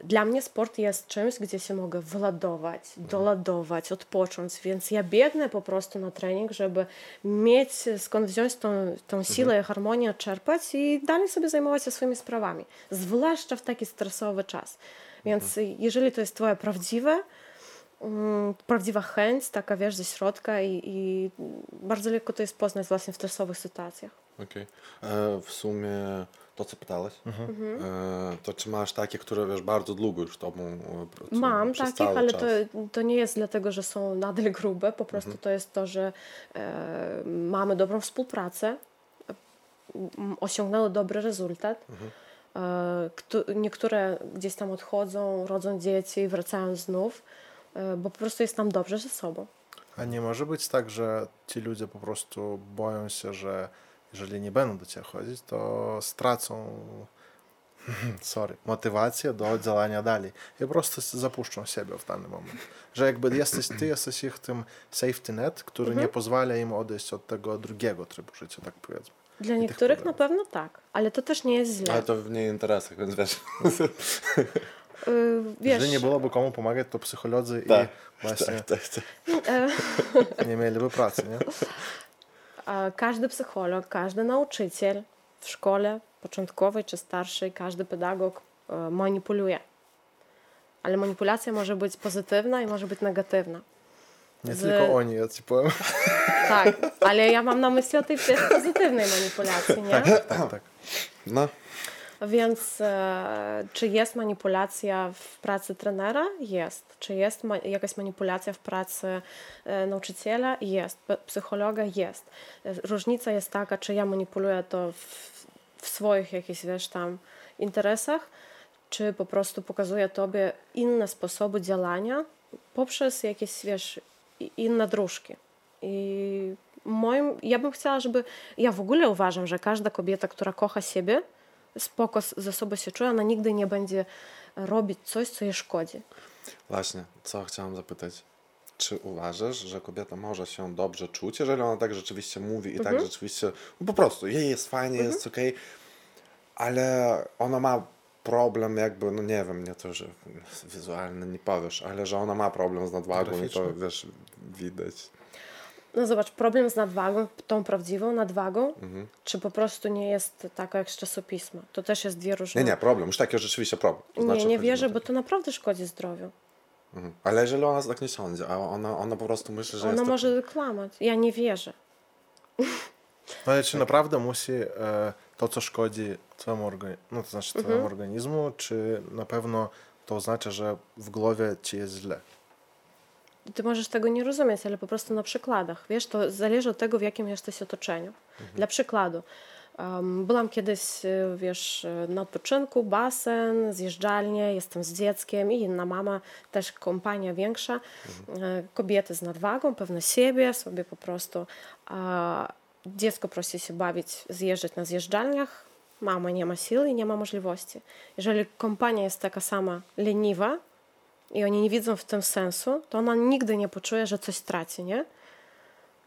Speaker 3: dla mnie sport jest czymś, gdzie się mogę wyładować, doladować, odpocząć, więc ja biegnę po prostu na trening, żeby mieć skąd wziąć tą, tą siłę mhm. i harmonię, czerpać i dalej sobie zajmować się swoimi sprawami, zwłaszcza w taki stresowy czas. Więc mhm. jeżeli to jest twoje prawdziwe, um, prawdziwa chęć, taka wiesz, ze środka i, i bardzo lekko to jest poznać właśnie w stresowych sytuacjach.
Speaker 1: Okej. Okay. E, w sumie to co pytałaś,
Speaker 3: Mhm.
Speaker 1: e, to czy masz takie, które wiesz, bardzo długo już tobą e, pracują?
Speaker 3: Mam takich, ale
Speaker 1: czas?
Speaker 3: to, to nie jest dlatego, że są nadal grube, po prostu
Speaker 1: Mhm.
Speaker 3: to jest to, że e, mamy dobrą współpracę, osiągnęły dobry rezultat.
Speaker 1: Mhm.
Speaker 3: E, kto, niektóre gdzieś tam odchodzą, rodzą dzieci i wracają znów, e, bo po prostu jest nam dobrze ze sobą.
Speaker 2: A nie może być tak, że ci ludzie po prostu boją się, że jeżeli nie będą do ciebie chodzić, to stracą (laughs) sorry, motywację do działania dalej i po prostu zapuszczą siebie w dany moment. Że jakby jesteś, ty jesteś ich tym safety net, który nie pozwala im odejść od tego drugiego trybu życia, tak powiedzmy.
Speaker 3: Dla niektórych na pewno tak, ale to też nie jest źle.
Speaker 1: Ale to w niej interesach, więc wiesz. (laughs)
Speaker 3: Y, wiesz,
Speaker 2: Jeżeli nie byłoby komu pomagać, to psycholodzy
Speaker 1: tak,
Speaker 2: i właśnie
Speaker 1: tak, tak, tak.
Speaker 3: e, (laughs)
Speaker 2: nie mieliby pracy, nie?
Speaker 3: Każdy psycholog, każdy nauczyciel w szkole początkowej czy starszej, każdy pedagog e, manipuluje. Ale manipulacja może być pozytywna i może być negatywna.
Speaker 2: Nie
Speaker 3: Z-
Speaker 2: tylko oni, ja ci powiem. (laughs)
Speaker 3: Tak, ale ja mam na myśli o tej pozytywnej manipulacji, nie?
Speaker 2: Tak, tak.
Speaker 1: No,
Speaker 3: Więc e, czy jest manipulacja w pracy trenera? Jest. Czy jest ma- jakaś manipulacja w pracy e, nauczyciela? Jest. Psychologa? Jest. E, Różnica jest taka, czy ja manipuluję to w, w swoich jakichś, wiesz, tam interesach, czy po prostu pokazuję tobie inne sposoby działania poprzez jakieś, wiesz, inne dróżki. I moim, ja bym chciała, żeby, ja w ogóle uważam, że każda kobieta, która kocha siebie, spoko ze sobą się czuje, ona nigdy nie będzie robić coś, co jej szkodzi.
Speaker 1: właśnie, co chciałam zapytać. Czy uważasz, że kobieta może się dobrze czuć, jeżeli ona tak rzeczywiście mówi i
Speaker 3: Mhm.
Speaker 1: tak rzeczywiście, no po prostu, jej jest fajnie, jest okej, ale ona ma problem jakby, no nie wiem, nie to, że wizualny nie powiesz, ale że ona ma problem z nadwagą i to, wiesz, widać.
Speaker 3: No zobacz, problem z nadwagą, tą prawdziwą nadwagą,
Speaker 1: Mhm.
Speaker 3: czy po prostu nie jest taka jak z czasopisma. To też jest dwie różne...
Speaker 1: Nie, nie, problem, już taki rzeczywiście problem. To
Speaker 3: nie,
Speaker 1: znaczy,
Speaker 3: nie
Speaker 1: mi
Speaker 3: wierzę, bo to naprawdę szkodzi zdrowiu.
Speaker 1: Mhm. Ale jeżeli ona tak nie sądzi, a ona, ona po prostu myśli, że
Speaker 3: Ona
Speaker 1: jest
Speaker 3: może kłamać. Ja nie wierzę.
Speaker 2: No ale czy naprawdę musi e, to, co szkodzi twojemu, organi- no, to znaczy twojemu organizmu, czy na pewno to oznacza, że w głowie ci jest źle?
Speaker 3: Ty możesz tego nie rozumieć, ale po prostu na przykładach. Wiesz, to zależy od tego, w jakim jesteś otoczeniu. Dla przykładu, em, byłam kiedyś, e, wiesz, e, na odpoczynku, basen, zjeżdżalnie, jestem z dzieckiem i inna mama, też kompania większa, e, kobiety z nadwagą, pewne siebie, sobie po prostu. A dziecko prosi się bawić, zjeżdżać na zjeżdżalniach, mama nie ma siły i nie ma możliwości. Jeżeli kompania jest taka sama leniwa, i oni nie widzą w tym sensu, to ona nigdy nie poczuje, że coś traci, nie?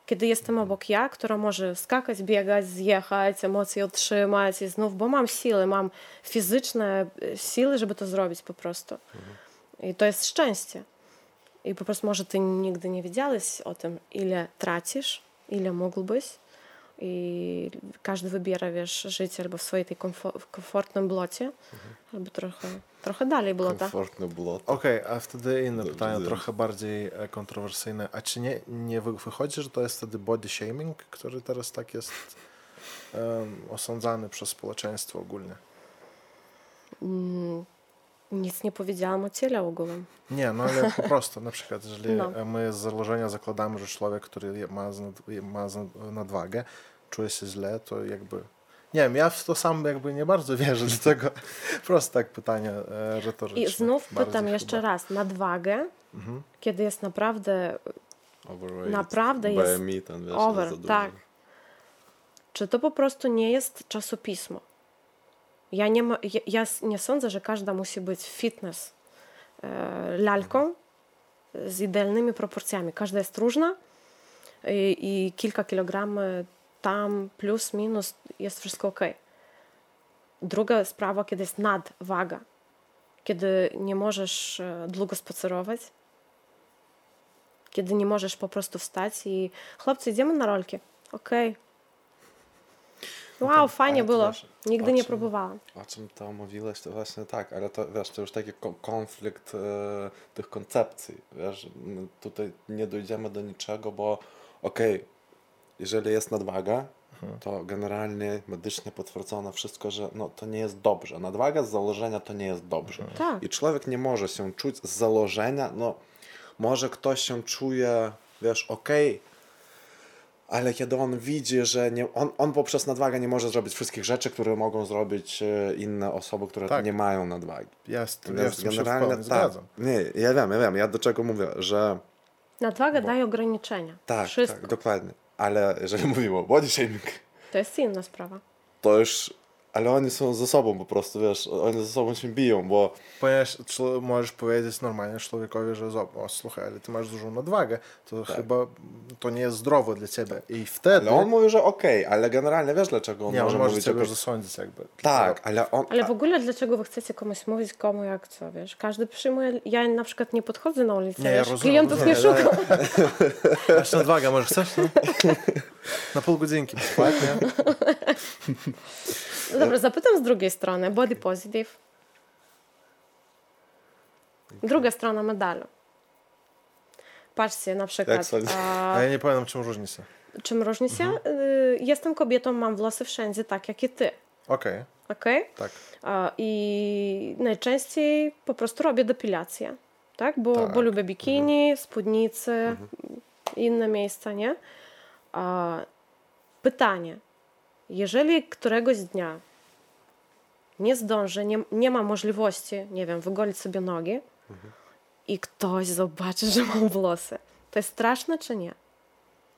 Speaker 3: Kiedy jestem obok ja, która może skakać, biegać, zjechać, emocje utrzymać i znów, bo mam siły, mam fizyczne e, siły, żeby to zrobić po prostu. I to jest szczęście. I po prostu może ty nigdy nie wiedziałeś o tym, ile tracisz, ile mógłbyś. I każdy wybiera, wiesz, życie albo w swojej tej komfo- w komfortnym blocie, albo trochę, trochę dalej blota.
Speaker 1: komfortne było.
Speaker 2: Okej, a wtedy inne
Speaker 1: Dobrze,
Speaker 2: pytanie,
Speaker 1: dobrze.
Speaker 2: trochę bardziej e, kontrowersyjne. A czy nie, nie wy- wychodzi, że to jest wtedy body shaming, który teraz tak jest em, osądzany przez społeczeństwo ogólnie?
Speaker 3: Mm, Nic nie powiedziałam o ciele ogółem.
Speaker 2: Nie, no ale po (laughs) prostu, na przykład, jeżeli
Speaker 3: No.
Speaker 2: e, my z założenia zakładamy, że człowiek, który ma, ma nadwagę, czuje się źle, to jakby... Nie wiem, ja w to sam jakby nie bardzo wierzę, (laughs) dlatego prosto tak pytanie e, retoryczne.
Speaker 3: I znów pytam jeszcze
Speaker 2: chyba.
Speaker 3: raz, nadwagę,
Speaker 2: Mhm.
Speaker 3: kiedy jest naprawdę,
Speaker 1: Overrated.
Speaker 3: Naprawdę jest
Speaker 1: BMI ten, wiesz,
Speaker 3: over, tak. czy to po prostu nie jest czasopismo? Ja nie, ma, ja, ja nie sądzę, że każda musi być fitness e, lalką z idealnymi proporcjami. Każda jest różna i, i kilka kilogram e, tam plus, minus jest wszystko ok. Druga sprawa, kiedy jest nadwaga, kiedy nie możesz e, długo spacerować, kiedy nie możesz po prostu wstać i chłopcy, idziemy na rolki. Okej. Wow,
Speaker 1: tam-
Speaker 3: fajnie było.
Speaker 1: wiesz,
Speaker 3: Nigdy
Speaker 1: o
Speaker 3: nie
Speaker 1: czym-
Speaker 3: próbowałam.
Speaker 1: O czym to mówiłeś, to właśnie tak, ale to wiesz, to już taki ko- konflikt e, tych koncepcji, wiesz, tutaj nie dojdziemy do niczego, bo okej, jeżeli jest nadwaga, to generalnie medycznie potwierdzono wszystko, że no, to nie jest dobrze. Nadwaga z założenia to nie jest dobrze.
Speaker 3: Tak.
Speaker 1: I człowiek nie może się czuć z założenia, no może ktoś się czuje, wiesz, okej, ale kiedy on widzi, że nie, on, on poprzez nadwagę nie może zrobić wszystkich rzeczy, które mogą zrobić e, inne osoby, które
Speaker 2: Tak.
Speaker 1: nie mają nadwagi. Więc
Speaker 2: z tym się
Speaker 1: tak.
Speaker 2: zgadzam.
Speaker 1: Nie, ja wiem, ja wiem, ja do czego mówię, że
Speaker 3: Nadwaga daje ograniczenia.
Speaker 1: tak,
Speaker 3: Wszystko.
Speaker 1: tak, dokładnie. Ale jeżeli (laughs) mówimy o body shaming,
Speaker 3: To jest inna sprawa.
Speaker 1: to już, ale oni są ze sobą po prostu, wiesz, oni ze sobą się biją, bo
Speaker 2: Ponieważ możesz powiedzieć normalnie człowiekowi, że o, słuchaj, ale ty masz dużą nadwagę, to chyba to nie jest zdrowe dla ciebie. I wtedy...
Speaker 1: ale on mówi, że okej, ale generalnie wiesz dlaczego on
Speaker 2: nie, on
Speaker 1: może
Speaker 2: może
Speaker 1: mówić
Speaker 2: ciebie
Speaker 1: o...
Speaker 2: zasądzić jakby.
Speaker 1: Tak, ale on...
Speaker 3: Ale w ogóle dlaczego wy chcecie komuś mówić, komu jak co, wiesz? Każdy przyjmuje, ja na przykład nie podchodzę na ulicę,
Speaker 2: Nie, ja
Speaker 3: wiesz?
Speaker 2: rozumiem,
Speaker 3: klientów nie
Speaker 2: rozumiem,
Speaker 3: szukam. (laughs)
Speaker 2: Masz nadwagę, może chcesz? No? Na pół godzinki spać, nie? (laughs)
Speaker 3: No Dobra, zapytam z drugiej strony. Body positive. Druga strona medalu. Patrzcie, na przykład,
Speaker 1: sądzisz?
Speaker 3: a,
Speaker 2: A ja nie pamiętam, czym różnica.
Speaker 3: czym różnica? Y, Jestem kobietą, mam włosy wszędzie, tak jak i ty.
Speaker 2: Okej,
Speaker 3: Okay?
Speaker 2: tak.
Speaker 3: I najczęściej po prostu robię depilację, tak? Bo,
Speaker 2: Tak.
Speaker 3: bo lubię bikini, spódnicy, inne miejsca, nie? A, pytanie. Jeżeli któregoś dnia nie zdążę, nie, nie ma możliwości, nie wiem, wygolić sobie nogi i ktoś zobaczy, że mam włosy, to jest straszne czy nie?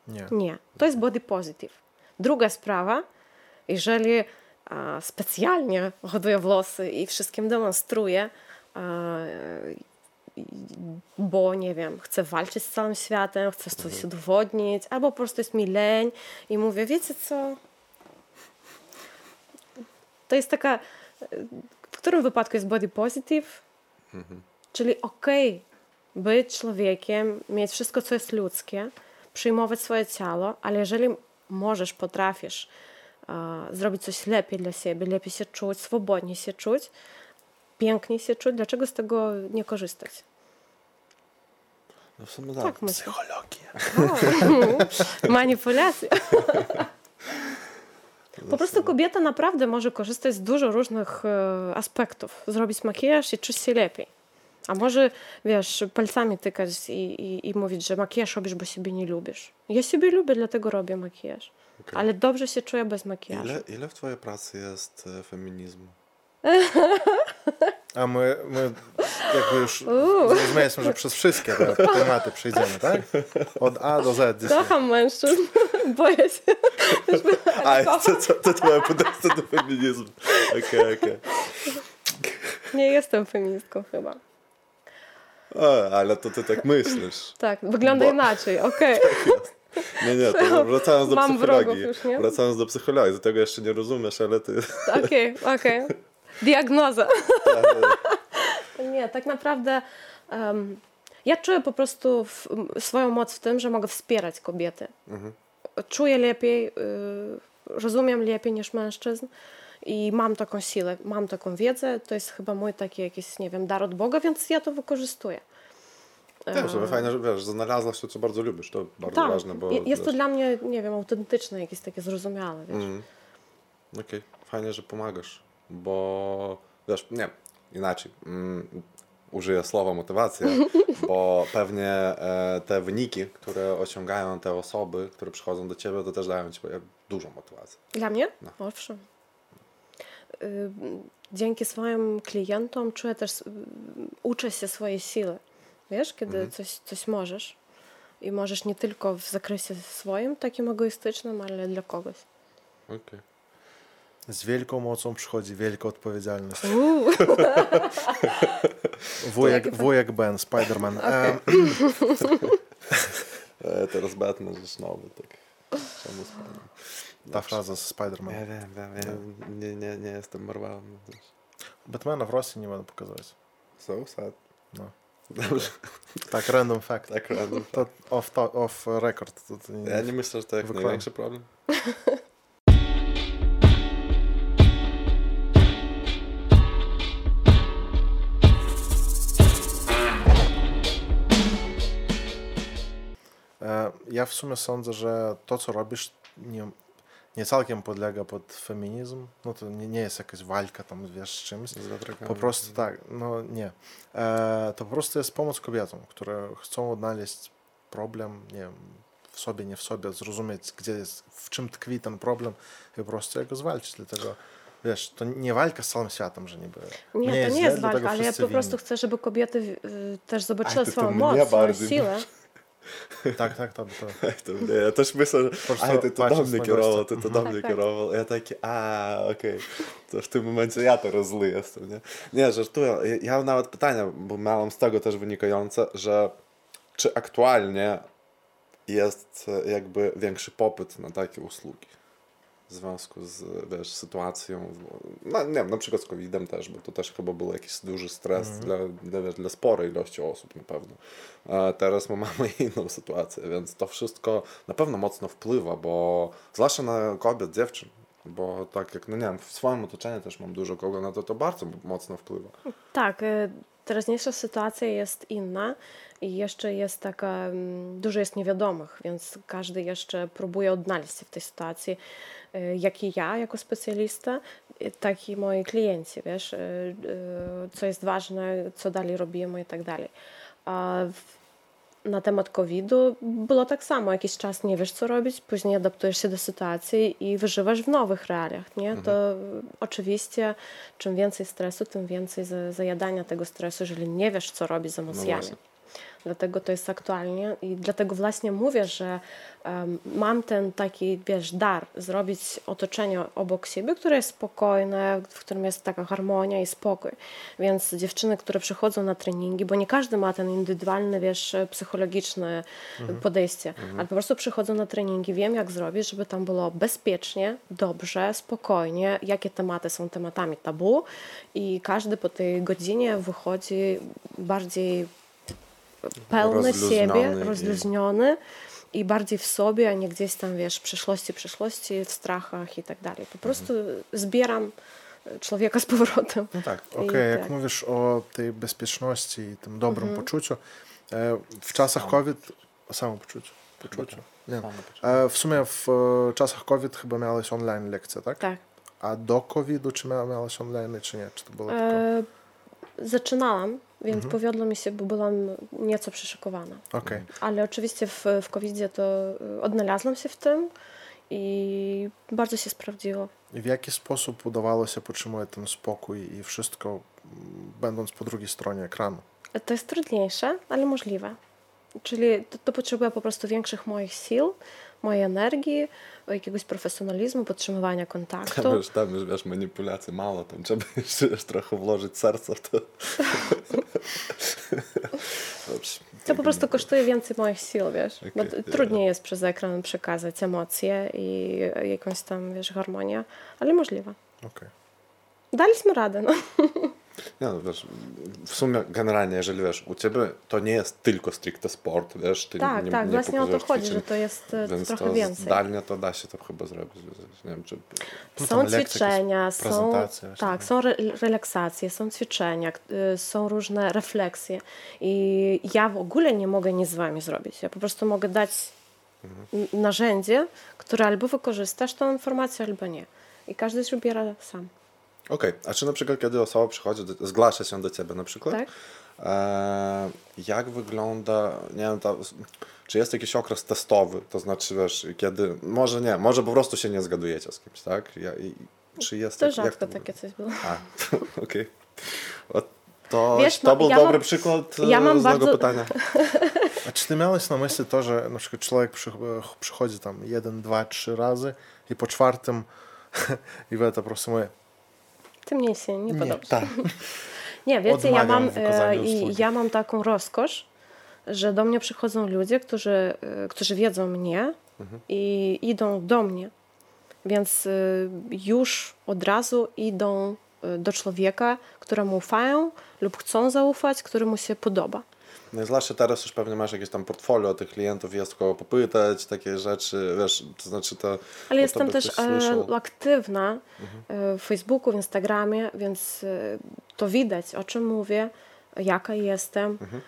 Speaker 2: Nie.
Speaker 3: Nie, to jest body positive. Druga sprawa, jeżeli a, specjalnie hoduję włosy i wszystkim demonstruję, a, bo nie wiem, chcę walczyć z całym światem, chcę coś udowodnić, albo po prostu jest mi leń i mówię, wiecie co? To jest taka, w którym wypadku jest body positive? Czyli okej być człowiekiem, mieć wszystko, co jest ludzkie, przyjmować swoje ciało, ale jeżeli możesz, potrafisz e, zrobić coś lepiej dla siebie, lepiej się czuć, swobodnie się czuć, pięknie się czuć, dlaczego z tego nie korzystać?
Speaker 1: No w sumie tak.
Speaker 3: Tak.
Speaker 2: Psychologia. (laughs)
Speaker 3: Manipulacja. (laughs) Po prostu kobieta naprawdę może korzystać z dużo różnych e, aspektów. Zrobić makijaż i czuć się lepiej. A może, wiesz, palcami tykać i, i, i mówić, że makijaż robisz, bo siebie nie lubisz. Ja siebie lubię, dlatego robię makijaż.
Speaker 1: Okej.
Speaker 3: Ale dobrze się czuję bez makijażu.
Speaker 1: Ile, ile w twojej pracy jest e, feminizmu? (laughs)
Speaker 2: A my, my jakby już (laughs) zrozumieliśmy, że przez wszystkie te tematy przejdziemy, tak? Od A do Z dzisiaj.
Speaker 3: Kocham mężczyzn, (laughs) boję się.
Speaker 1: A, to, to, to twoje podejście do feminizmu. Okej, okej.
Speaker 3: Nie jestem feministką chyba.
Speaker 1: O, ale to ty tak myślisz.
Speaker 3: Tak, wygląda
Speaker 1: Bo-
Speaker 3: inaczej, okej. (laughs)
Speaker 1: Nie, nie, to wracając do
Speaker 3: Mam
Speaker 1: psychologii.
Speaker 3: już, nie?
Speaker 1: Wracając do psychologii, do tego jeszcze nie rozumiesz, ale ty...
Speaker 3: Okej, okej. Diagnoza. Nie, tak naprawdę em, ja czuję po prostu w, swoją moc w tym, że mogę wspierać kobiety. Czuję lepiej, y, rozumiem lepiej niż mężczyzn i mam taką siłę, mam taką wiedzę. To jest chyba mój taki jakiś, nie wiem, dar od Boga, więc ja to wykorzystuję.
Speaker 1: Też, w sumie fajne, że wiesz, znalazłaś to, co bardzo lubisz. To bardzo
Speaker 3: Tak,
Speaker 1: ważne, bo...
Speaker 3: je- jest to dla mnie, nie wiem, autentyczne, jakieś takie zrozumiałe, wiesz.
Speaker 1: Mm. Okej, fajnie, że pomagasz, bo wiesz, nie, inaczej. Mm, użyję słowa motywacja, (laughs) bo pewnie e, te wyniki, które osiągają te osoby, które przychodzą do ciebie, to też dają ci dużą motywację.
Speaker 3: Dla mnie?
Speaker 1: No.
Speaker 3: Owszem. Y, Dzięki swoim klientom czuję też, y, uczę się swojej siły. Wiesz, kiedy
Speaker 1: Mhm.
Speaker 3: coś, coś możesz i możesz nie tylko w zakresie swoim, takim egoistycznym, ale dla kogoś.
Speaker 1: Okej.
Speaker 2: Z wielką mocą przychodzi wielka odpowiedzialność. (laughs) Wujek, wujek Ben, Spider-Man. E, (laughs)
Speaker 1: E, teraz Batman już nowy, tak. Czemu
Speaker 2: ta fraza z Spider-Man.
Speaker 1: Ja wiem, wiem, wiem. Nie, nie, nie jestem Marvelem. no.
Speaker 2: Batmana w Rosji nie będę pokazywać.
Speaker 1: So sad.
Speaker 2: No.
Speaker 1: Dobrze, (laughs)
Speaker 2: Tak, random fact.
Speaker 1: tak random.
Speaker 2: To off, to, off record. To, to nie,
Speaker 1: Ja nie myślę, że to jest największy problem.
Speaker 2: E, ja w sumie sądzę, że to, co robisz, nie, nie całkiem podlega pod feminizm. No to nie, nie jest jakaś walka tam, wiesz, z czymś.
Speaker 1: Z
Speaker 2: po prostu tak, no nie. E, to po prostu jest pomoc kobietom, które chcą odnaleźć problem, nie wiem, w sobie, nie w sobie, zrozumieć, gdzie jest, w czym tkwi ten problem i po prostu jego zwalczyć. Dlatego wiesz, to nie walka z całym światem, że niby.
Speaker 3: Nie,
Speaker 2: nie
Speaker 3: to jest
Speaker 2: nie
Speaker 3: jest walka, ale ja po prostu
Speaker 2: winni.
Speaker 3: chcę, żeby kobiety y, też zobaczyły swoją moc, swoją siłę. (laughs) (laughs)
Speaker 1: Tak, tak, tam (laughs) to. to
Speaker 2: nie,
Speaker 1: ja też myślę,
Speaker 2: że
Speaker 1: ty to
Speaker 2: do
Speaker 1: tak,
Speaker 2: mnie
Speaker 1: kierował, ty to do
Speaker 3: mnie kierował.
Speaker 1: Ja taki, a okej, okay. to w tym momencie ja to zły jestem, nie? Nie, żartuję. Ja mam nawet pytania, bo miałem z tego też wynikające, że czy aktualnie jest e, jakby większy popyt na takie usługi? W związku z wiesz, sytuacją, no, nie wiem, na przykład z COVID-em też, bo to też chyba był jakiś duży stres dla, dla, wiesz, dla sporej ilości osób na pewno. A teraz my mamy (laughs) inną sytuację, więc to wszystko na pewno mocno wpływa, bo zwłaszcza na kobiet, dziewczyn, bo tak jak, no nie wiem, w swoim otoczeniu też mam dużo kogo, na to to bardzo mocno wpływa.
Speaker 3: Tak, y, teraźniejsza sytuacja jest inna i jeszcze jest taka, mm, dużo jest niewiadomych, więc każdy jeszcze próbuje odnaleźć się w tej sytuacji, y, jak i ja jako specjalista, y, tak i moi klienci, wiesz, y, co jest ważne, co dalej robimy i tak dalej. A na temat COVID-u było tak samo. Jakiś czas nie wiesz, co robić, później adaptujesz się do sytuacji i wyżywasz w nowych realiach. Nie? To oczywiście czym więcej stresu, tym więcej za- zajadania tego stresu, jeżeli nie wiesz, co robić z emocjami.
Speaker 1: właśnie.
Speaker 3: Dlatego to jest aktualnie i dlatego właśnie mówię, że em, mam ten taki, wiesz, dar zrobić otoczenie obok siebie, które jest spokojne, w którym jest taka harmonia i spokój. Więc dziewczyny, które przychodzą na treningi, bo nie każdy ma ten indywidualny, wiesz, psychologiczne podejście, ale po prostu przychodzą na treningi, wiem jak zrobić, żeby tam było bezpiecznie, dobrze, spokojnie, jakie tematy są tematami tabu i każdy po tej godzinie wychodzi bardziej pełny siebie,
Speaker 1: Rozluźniony i-
Speaker 3: bardziej w sobie, a nie gdzieś tam, wiesz, w przeszłości, przyszłości, w strachach i tak dalej. Po prostu zbieram człowieka z powrotem.
Speaker 2: No tak, okej, jak
Speaker 3: tak.
Speaker 2: mówisz o tej bezpieczności i tym dobrym poczuciu, e, w czasach COVID, o samopoczuciu, poczuciu, nie. E, w sumie w e, czasach COVID chyba miałeś online lekcje, tak?
Speaker 3: Tak.
Speaker 2: A do COVID-u czy mia- miałeś online, czy nie? Czy to było tylko...
Speaker 3: E, zaczynałam, więc powiodło mi się, bo byłam nieco przyszykowana.
Speaker 2: Okej.
Speaker 3: Ale oczywiście w, w covid to y, odnalazłam się w tym i bardzo się sprawdziło.
Speaker 2: I w jaki sposób udawało się podtrzymać ten spokój i wszystko, będąc po drugiej stronie ekranu?
Speaker 3: To jest trudniejsze, ale możliwe. Czyli to, to potrzebuje po prostu większych moich sił, mojej energii, jakiegoś profesjonalizmu, podtrzymywania
Speaker 1: Tam
Speaker 3: kontaktu.
Speaker 1: już, tam już wiesz, manipulacji mało, tam trzeba (laughs) jeszcze już trochę włożyć serce w to. (laughs) Dobrze.
Speaker 3: To po prostu kosztuje więcej moich sił, wiesz. Bo
Speaker 1: Okej,
Speaker 3: t- trudniej jest przez ekran przekazać emocje i jakąś tam, wiesz, harmonię, ale możliwe.
Speaker 2: Okej.
Speaker 3: Daliśmy radę, no. (laughs)
Speaker 1: Nie no, wiesz, w sumie generalnie, jeżeli wiesz, u ciebie to nie jest tylko stricte sport, wiesz, ty
Speaker 3: Tak,
Speaker 1: nie,
Speaker 3: tak,
Speaker 1: nie
Speaker 3: właśnie o to chodzi,
Speaker 1: ćwiczeń,
Speaker 3: że to jest e,
Speaker 1: więc
Speaker 3: trochę
Speaker 1: to
Speaker 3: więcej.
Speaker 1: zdalnie to da się to chyba zrobić. Nie wiem, czy...
Speaker 2: No
Speaker 3: Są
Speaker 2: tam lekcje,
Speaker 3: ćwiczenia, są,
Speaker 2: właśnie.
Speaker 3: tak, są re relaksacje, są ćwiczenia, y, są różne refleksje. I ja w ogóle nie mogę nic z wami zrobić. Ja po prostu mogę dać
Speaker 1: Mhm.
Speaker 3: narzędzie, które albo wykorzystasz tą informację, albo nie. I każdy się wybiera sam.
Speaker 1: Okej, a czy na przykład kiedy osoba przychodzi, do, zgłasza się do ciebie na przykład,
Speaker 3: Tak?
Speaker 1: e, jak wygląda, nie wiem, to, czy jest jakiś okres testowy, to znaczy, wiesz, kiedy, może nie, może po prostu się nie zgadujecie z kimś, tak? Ja, i, czy jest
Speaker 3: To
Speaker 1: tak-
Speaker 3: rzadko
Speaker 1: to
Speaker 3: takie coś było.
Speaker 1: A, (laughs) okej. O, To,
Speaker 3: Wiesz,
Speaker 1: to
Speaker 3: no,
Speaker 1: był
Speaker 3: ja
Speaker 1: dobry
Speaker 3: mam-
Speaker 1: przykład
Speaker 3: ja
Speaker 1: ja
Speaker 3: mam
Speaker 1: z tego
Speaker 3: bardzo-
Speaker 1: pytania. (laughs)
Speaker 2: A czy ty miałeś na myśli to, że na przykład człowiek przy, przychodzi tam jeden, dwa, trzy razy i po czwartym (laughs) i to po prostu mówię,
Speaker 3: Ty mnie się nie,
Speaker 2: nie,
Speaker 3: podobasz.
Speaker 2: tak. (laughs)
Speaker 3: Nie, wiecie, ja mam, e, i ja mam taką rozkosz, że do mnie przychodzą ludzie, którzy, e, którzy wiedzą mnie
Speaker 2: Mhm.
Speaker 3: i idą do mnie. Więc e, już od razu idą do człowieka, któremu ufają lub chcą zaufać, któremu się podoba.
Speaker 1: No i zwłaszcza teraz już pewnie masz jakieś tam portfolio tych klientów, jest kogo popytać, takie rzeczy, wiesz, to znaczy to...
Speaker 3: Ale jestem też
Speaker 1: słyszał.
Speaker 3: e, aktywna
Speaker 2: Mhm.
Speaker 3: e, w Facebooku, w Instagramie, więc e, to widać, o czym mówię, jaka jestem,
Speaker 2: Mhm.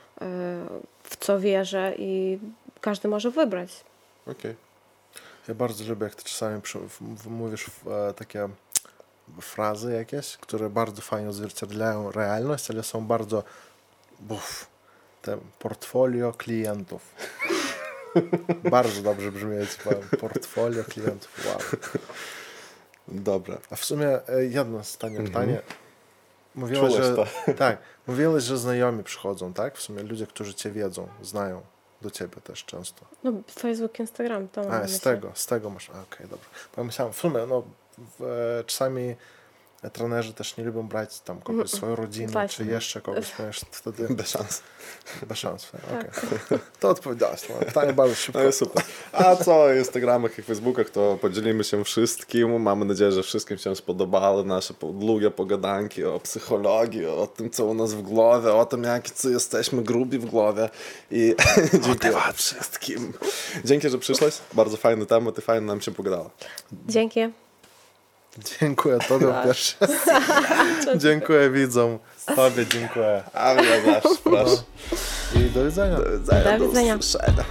Speaker 3: w co wierzę i każdy może wybrać.
Speaker 1: Okej.
Speaker 2: Ja bardzo lubię, jak ty czasami mówisz takie frazy jakieś, które bardzo fajnie odzwierciedlają realność, ale są bardzo buf, te portfolio klientów. (laughs) bardzo dobrze brzmi, portfolio klientów, wow.
Speaker 1: Dobra.
Speaker 2: A w sumie e, jedno ostatnie pytanie. Mówiłeś, że,
Speaker 1: to.
Speaker 2: tak, mówiłeś, że znajomi przychodzą, tak? W sumie ludzie, którzy cię wiedzą, znają do ciebie też często.
Speaker 3: No, Facebook, Instagram, to mam
Speaker 2: A, z tego, z tego masz. Okej, dobra. Bo ja myślałem, w sumie, no, w, e, czasami trenerzy też nie lubią brać tam kogoś, swoją rodzinę, czy
Speaker 3: Właśnie.
Speaker 2: jeszcze kogoś, ponieważ wtedy
Speaker 1: Bez szans.
Speaker 2: bez szans.
Speaker 3: Tak.
Speaker 2: Okay. To odpowiedziałaś. to Pytanie bardzo szybko.
Speaker 1: No super. A co o Instagramach i Facebookach, to podzielimy się wszystkim. Mamy nadzieję, że wszystkim się spodobały nasze długie pogadanki o psychologii, o tym, co u nas w głowie, o tym, jak co jesteśmy grubi w głowie. I (laughs) dzięki wszystkim. Dzięki, że przyszłaś. Bardzo fajny temat i fajnie nam się pogadała.
Speaker 3: Dzięki.
Speaker 2: Dziękuję Tobie
Speaker 3: Tak.
Speaker 2: pierwsze. (laughs) dziękuję widzom. Tobie dziękuję.
Speaker 1: A mnie zawsze, proszę.
Speaker 2: I do widzenia.
Speaker 1: Do widzenia.
Speaker 3: Do widzenia.
Speaker 1: usłyszenia.